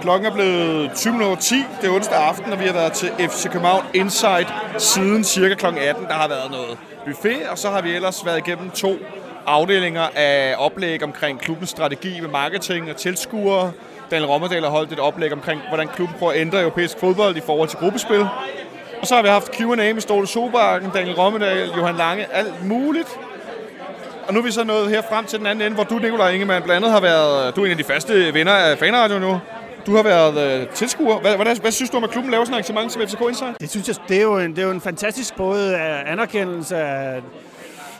Klokken er blevet 20.10. Det er onsdag aften, og vi har været til FC København Insight siden cirka kl. 18. Der har været noget buffet, og så har vi ellers været igennem to afdelinger af oplæg omkring klubbens strategi med marketing og tilskuere. Daniel Rommerdal har holdt et oplæg omkring, hvordan klubben prøver at ændre europæisk fodbold i forhold til gruppespil. Og så har vi haft Q&A med Ståle Sobakken, Daniel Rommedal, Johan Lange, alt muligt. Og nu er vi så nået her frem til den anden ende, hvor du, Nikolaj Ingemann, blandt andet har været... Du er en af de faste venner af Fanradio nu. Du har været øh, tilskuer. Hvad, hvad, hvad synes du om, at klubben laver sådan et arrangement som FCK Insight? Det synes jeg, det er jo en, det er jo en fantastisk både øh, anerkendelse af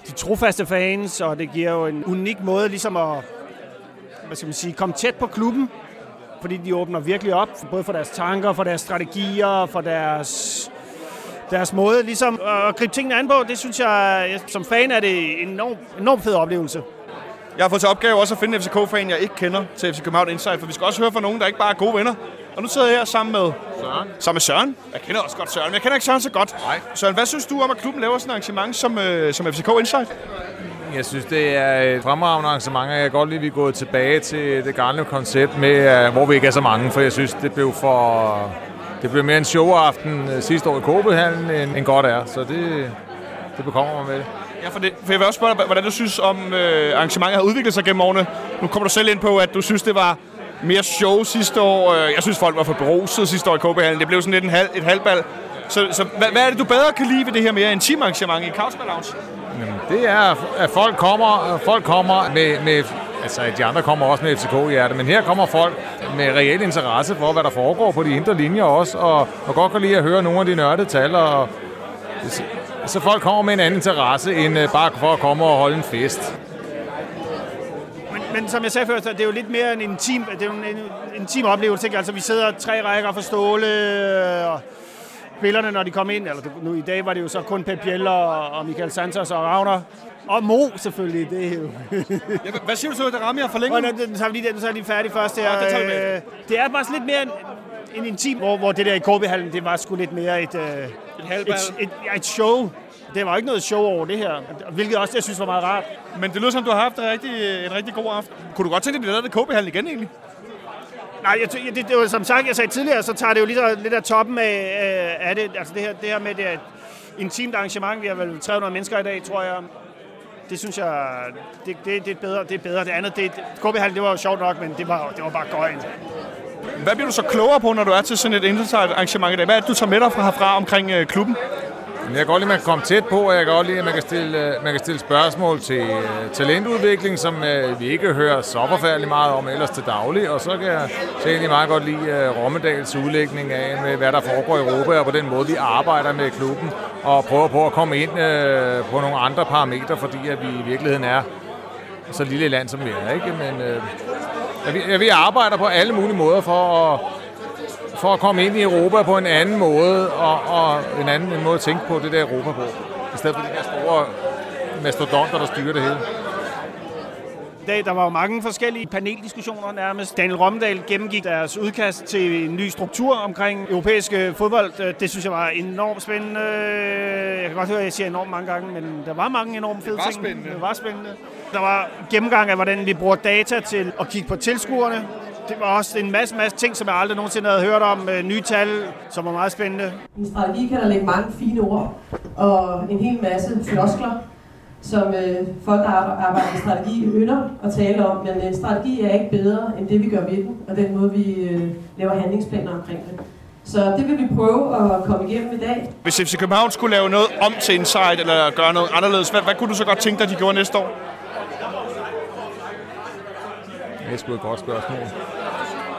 de trofaste fans, og det giver jo en unik måde ligesom at hvad skal man sige, komme tæt på klubben, fordi de åbner virkelig op, både for deres tanker, for deres strategier, for deres deres måde ligesom at gribe tingene an på, det synes jeg, som fan er det en enorm, enorm fed oplevelse. Jeg har fået til opgave også at finde FCK-fan, jeg ikke kender til FC København Insight, for vi skal også høre fra nogen, der ikke bare er gode venner. Og nu sidder jeg her sammen med Søren. Sammen med Søren. Jeg kender også godt Søren, men jeg kender ikke Søren så godt. Nej. Søren, hvad synes du om, at klubben laver sådan et arrangement som, øh, som FCK Insight? Jeg synes, det er et fremragende arrangement, og jeg kan godt lide, at vi er gået tilbage til det gamle koncept, med, hvor vi ikke er så mange, for jeg synes, det blev for... Det blev mere en showaften øh, sidste år i end, end godt er, så det, det bekommer mig med det. Ja, for, det, for jeg vil også spørge dig, hvordan du synes om øh, arrangementet har udviklet sig gennem årene. Nu kommer du selv ind på, at du synes, det var mere show sidste år. Øh, jeg synes, folk var for beruset sidste år i KB-hallen. Det blev sådan lidt en halv, et halvbal. Så, så hvad, hvad er det, du bedre kan lide ved det her mere intime arrangement i Carlsberg Lounge? Jamen, det er, at folk kommer, folk kommer med, med altså de andre kommer også med FCK-hjerte, men her kommer folk med reel interesse for, hvad der foregår på de indre linjer også, og, og godt kan lide at høre nogle af de nørdede tal, og så folk kommer med en anden interesse, end øh, bare for at komme og holde en fest. Men, men som jeg sagde før, så det er jo lidt mere en intim, det er jo en, en, en intim oplevelse. Ikke? Altså, vi sidder tre rækker for Ståle, og spillerne, når de kom ind, eller nu i dag var det jo så kun Pep Biel og, og Michael Santos og Ravner. Og Mo selvfølgelig, det er jo... ja, hvad siger du så, at Rami har forlænget? Og den, den, tager vi lige, den, så er lige færdig først her. Ja, med. Øh, det er bare lidt mere en, en intim, hvor, hvor det der i KB-hallen, det var sgu lidt mere et, øh, Et halvbal. et, et, et show. Det var ikke noget show over det her, hvilket også jeg synes var meget rart. Men det lyder som, du har haft en rigtig, en rigtig god aften. Kunne du godt tænke dig, at de lavede KB-hallen igen egentlig? Nej, jeg, ty- det, det var som sagt, jeg sagde tidligere, så tager det jo lige så, lidt af toppen af, øh, af det. Altså det her, det her med det et intimt arrangement. Vi har vel 300 mennesker i dag, tror jeg. Det synes jeg, det, det, det er bedre. Det er bedre. Det andet, det, det KB-hallen, det var jo sjovt nok, men det var, det var bare gøjn. Hvad bliver du så klogere på, når du er til sådan et insight arrangement i dag? Hvad er det, du tager med dig fra herfra omkring øh, klubben? Jeg kan godt lide, at man kan komme tæt på, og jeg kan godt lide, at man kan stille, øh, man kan stille spørgsmål til øh, talentudvikling, som øh, vi ikke hører så forfærdeligt meget om ellers til daglig. Og så kan jeg så egentlig meget godt lide øh, Rommedals udlægning af, med, hvad der foregår i Europa, og på den måde, vi arbejder med klubben, og prøver på at komme ind øh, på nogle andre parametre, fordi at vi i virkeligheden er så lille et land, som vi er. Ikke? Men øh, at vi, at vi arbejder på alle mulige måder for at for at komme ind i Europa på en anden måde, og, og en anden en måde at tænke på det der Europa på. I stedet for de her store mastodonter, der styrer det hele. I dag, der var jo mange forskellige paneldiskussioner nærmest. Daniel Romdal gennemgik deres udkast til en ny struktur omkring europæisk fodbold. Øh, Det synes jeg var enormt spændende. Jeg kan godt høre, at jeg siger enormt mange gange, men der var mange enormt fede var ting. spændende. Det var spændende. Der var gennemgang af, hvordan vi bruger data til at kigge på tilskuerne. Det var også en masse, masse ting, som jeg aldrig nogensinde havde hørt om. Øh, Nye tal, som var meget spændende. I en strategi kan der ligge mange fine ord og en hel masse floskler, som øh, folk, der ar- arbejder med strategi, ynder at tale om. Men en strategi er ikke bedre end det, vi gør ved den, og den måde, vi øh, laver handlingsplaner omkring det. Så det vil vi prøve at komme igennem i dag. Hvis FC København skulle lave noget om til Insight, eller gøre noget anderledes, hvad, hvad kunne du så godt tænke dig, de gjorde næste år? Det er sgu et godt spørgsmål.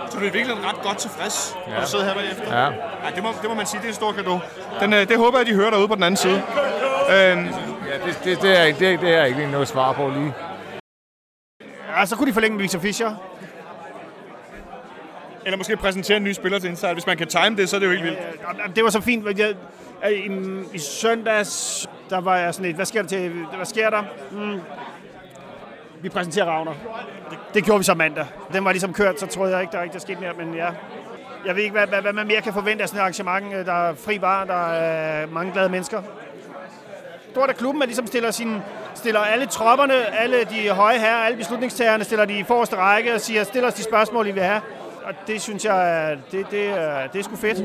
Så du er virkelig ret godt tilfreds, ja. Når du sidder her bagefter? Ja. Ja, det, må, det må man sige, det er en stor gave. Den, øh, det håber jeg, de hører derude på den anden side. Øhm, Ja, det, det, det, er, ikke- det, det er ikke noget svar på lige. Ja, så kunne de forlænge med Victor Fischer. eller måske præsentere en ny spiller til Insight. Hvis man kan time det, så er det jo helt vildt. Jamen, Det var så fint. Jeg, i, I søndags, der var jeg sådan lidt, hvad sker der til, hvad sker der? Mm. Vi præsenterer Ravner. Det, det gjorde vi så mandag. Den var ligesom kørt, så troede jeg ikke, der rigtig er sket mere, men ja. Jeg ved ikke, hvad, hvad, hvad man mere kan forvente af sådan et arrangement. Der er fri bar, der er mange glade mennesker. Stort af klubben, at ligesom stiller, sin, stiller alle tropperne, alle de høje herrer, alle beslutningstagerne, stiller de i forreste række og siger, stiller os de spørgsmål, I vil have. og det synes jeg, det, det, det er sgu fedt.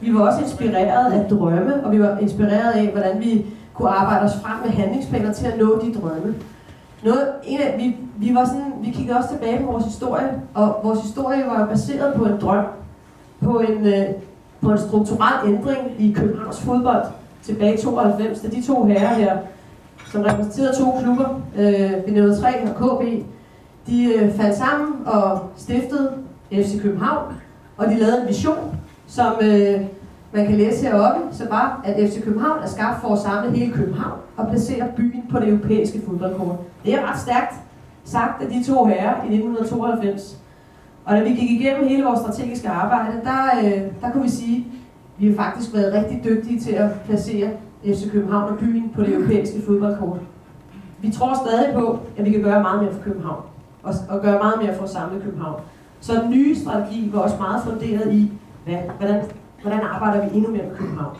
Vi var også inspireret af drømme, og vi var inspireret af, hvordan vi kunne arbejde os frem med handlingsplaner til at nå de drømme. Noget, en af, vi, vi, var sådan, vi kiggede også tilbage på vores historie, og vores historie var baseret på en drøm, på en, øh, på en strukturel ændring i Københavns fodbold tilbage i 92, da de to herrer her, som repræsenterede to klubber, øh, benævnet 3 og KB, de øh, faldt sammen og stiftede FC København, og de lavede en vision, som øh, man kan læse heroppe, så var, at FC København er skabt for at samle hele København og placere byen på det europæiske fodboldkort. Det er ret stærkt sagt af de to herrer i 1992. Og da vi gik igennem hele vores strategiske arbejde, der, øh, der kunne vi sige, vi har faktisk været rigtig dygtige til at placere FC København og byen på det europæiske fodboldkort. Vi tror stadig på, at vi kan gøre meget mere for København, og, og gøre meget mere for at samle København. Så den nye strategi var også meget funderet i, hvad, hvordan, hvordan arbejder vi endnu mere med København.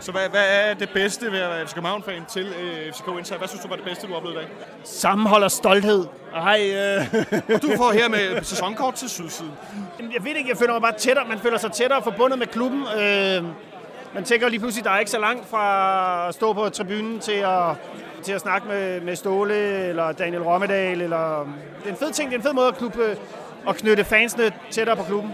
Så hvad, hvad er det bedste ved at være FC København-fan til øh, FCK Insight? Hvad synes du var det bedste, du oplevede i dag? Sammenhold og stolthed. Hej, øh, Og du får her med sæsonkort til Sydsiden. Jamen, jeg ved ikke, jeg føler mig bare tættere. Man føler sig tættere forbundet med klubben. Øh, man tænker lige pludselig, der er ikke så langt fra at stå på tribunen til at, til at snakke med, med Ståle eller Daniel Rommedal. Eller, det er en fed ting, det er en fed måde at, klubbe, at knytte fansene tættere på klubben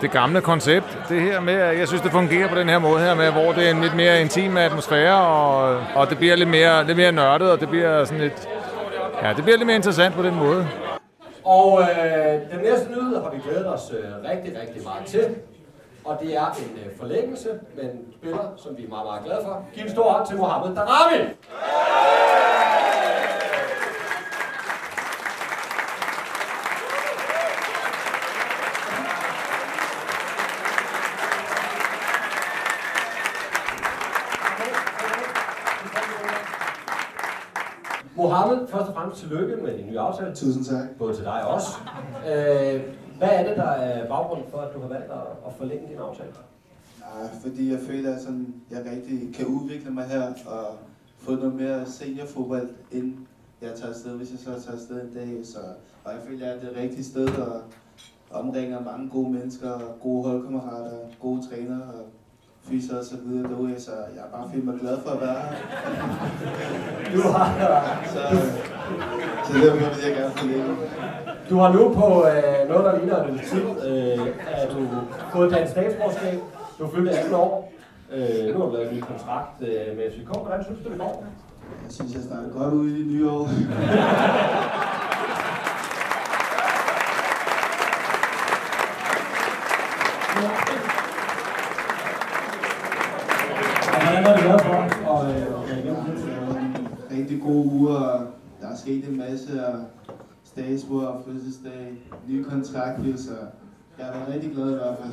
det gamle koncept, det her med, jeg synes, det fungerer på den her måde her med, hvor det er en lidt mere intim atmosfære, og, og det bliver lidt mere, lidt mere nørdet, og det bliver sådan lidt, ja, det bliver lidt mere interessant på den måde. Og øh, den næste nyhed har vi glædet os øh, rigtig, rigtig meget til. Og det er en øh, forlængelse med en spiller, som vi er meget, meget glade for. Giv en stor hånd til Mohamed Darami! Mohamed, først og fremmest tillykke med din nye aftale. Tusind tak. Både til dig også. Øh, hvad er det, der er baggrunden for, at du har valgt at, forlænge din aftale? Nej, fordi jeg føler, at sådan, jeg rigtig kan udvikle mig her og få noget mere seniorfodbold, inden jeg tager afsted, hvis jeg så tager afsted en dag. Så, og jeg føler, at det er det rigtige sted og omringer mange gode mennesker, gode holdkammerater, gode trænere og fyser og så videre derude. Så jeg er bare mig glad for at være her. Du har, Så, så derfor vil jeg gerne forlænge. du har nu på øh, noget, der ligner en tid, øh, at du fået dansk statsborgerskab. Du er fyldt 18 år. Øh, nu har du lavet en ny kontrakt øh, med FCK. Hvordan synes du, det går? Jeg synes, jeg starter godt ud i det nye år. Og hvordan har det været for dig at, øh, at være igennem det? Det var en rigtig god uge, og der er sket en masse, og statsbord og fødselsdag, ny kontrakt, så jeg har været rigtig glad i hvert fald.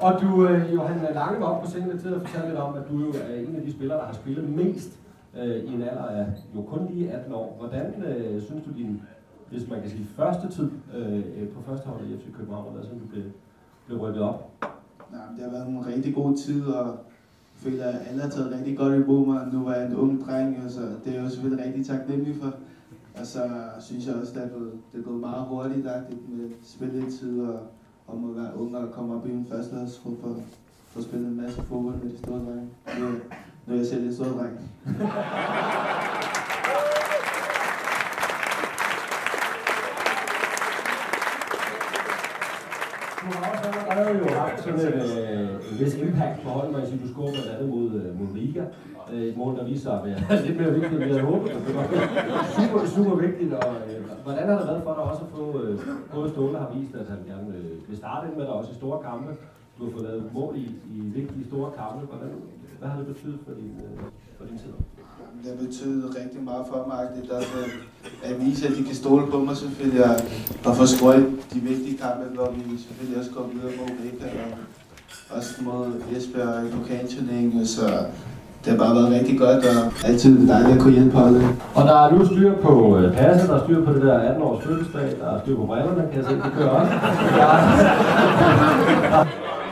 Og du, øh, Johan Lange var oppe på scenen til at fortælle lidt om, at du jo er en af de spillere, der har spillet mest øh, i en alder af jo kun lige 18 år. Hvordan øh, synes du din, hvis man kan sige, første tid øh, på første hold i FC København, været, siden du blev, blev rykket op? Nej, det har været en rigtig god tid, og føler, at alle har taget rigtig godt imod mig. Nu var jeg en ung dreng, og så det er jeg jo selvfølgelig rigtig taknemmelig for. Og så synes jeg også, at det er gået, det er gået meget hurtigt med spilletid og om at være ung og komme op i en førsteholdsgruppe og få spillet en masse fodbold med de store drenge. Nu, nu er jeg selv en stor dreng. Du har også allerede jo haft sådan et, øh, hvis vis impact på holdet, man du scorede blandt andet mod, øh, mod Riga. Øh, et mål, der viser sig at være lidt mere vigtigt, end vi havde håbet. Super, super vigtigt. Og, øh, hvordan har det været for dig også at få, øh, både Ståle har vist, at han gerne øh, vil starte med dig også i store kampe. Du har fået lavet mål i, i vigtige store kampe. Hvordan, hvad har det betydet for din, øh, for din tid? Det har betydet rigtig meget for mig. Det er at, at vise, at de kan stole på mig selvfølgelig, og, og få skrøjt de vigtige kampe, hvor vi selvfølgelig også går videre mod Rika, og også mod Esbjerg i pokalturneringen, så det har bare været rigtig godt, og altid dejligt at kunne hjælpe holdet. Og der er nu styr på øh, passet, der er styr på det der 18 års fødselsdag, der er styr på brillerne, kan jeg se, det kører også.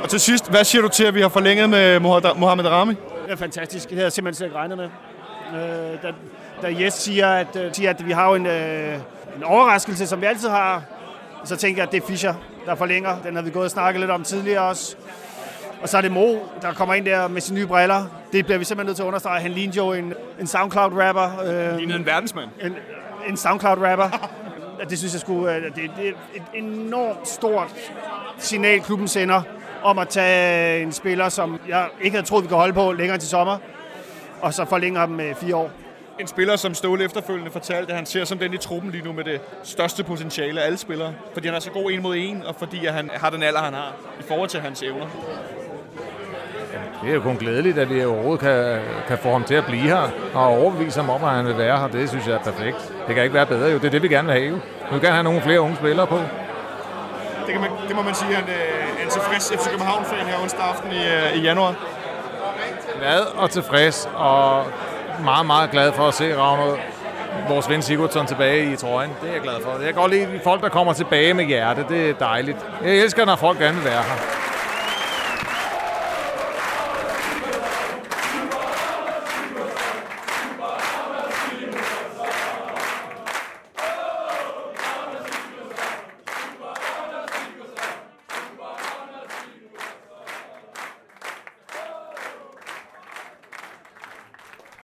Og til sidst, hvad siger du til, at vi har forlænget med Mohamed- Mohamed Rami? Det er fantastisk. Det havde jeg simpelthen ikke regnet med. Øh, da, da Jes siger at, øh, siger, at vi har jo en, øh, en overraskelse, som vi altid har Så tænker jeg, at det er Fischer, der forlænger. Den har vi gået og snakket lidt om tidligere også. Og så er det Mo, der kommer ind der med sine nye briller. Det bliver vi simpelthen nødt til at understrege. Han ligner jo en, en SoundCloud-rapper. Øh, Lignede en verdensmand. en, en SoundCloud-rapper. det synes jeg skulle... øh, Det, det er et enormt stort signal, klubben sender om at tage en spiller, som jeg ikke havde troet, vi kunne holde på længere til sommer, og så forlænger dem med fire år. En spiller, som Ståle efterfølgende fortalte, at han ser som den i truppen lige nu med det største potentiale af alle spillere. Fordi han er så god en mod en, og fordi han har den alder, han har i forhold til hans evner. Det er jo kun glædeligt, at vi overhovedet kan, kan få ham til at blive her, og overbevise ham om, at han vil være her. Det synes jeg er perfekt. Det kan ikke være bedre jo. Det er det, vi gerne vil have jo. Vi vil gerne have nogle flere unge spillere på. Det, kan man, det må man sige, at han øh, er en tilfreds FC København-fan her onsdag aften i, øh, i januar. Glad og tilfreds, og meget, meget glad for at se Ravner, vores ven Sigurdsson tilbage i trøjen. Det er jeg glad for. Jeg kan godt lide folk, der kommer tilbage med hjerte. Det er dejligt. Jeg elsker, når folk gerne vil være her.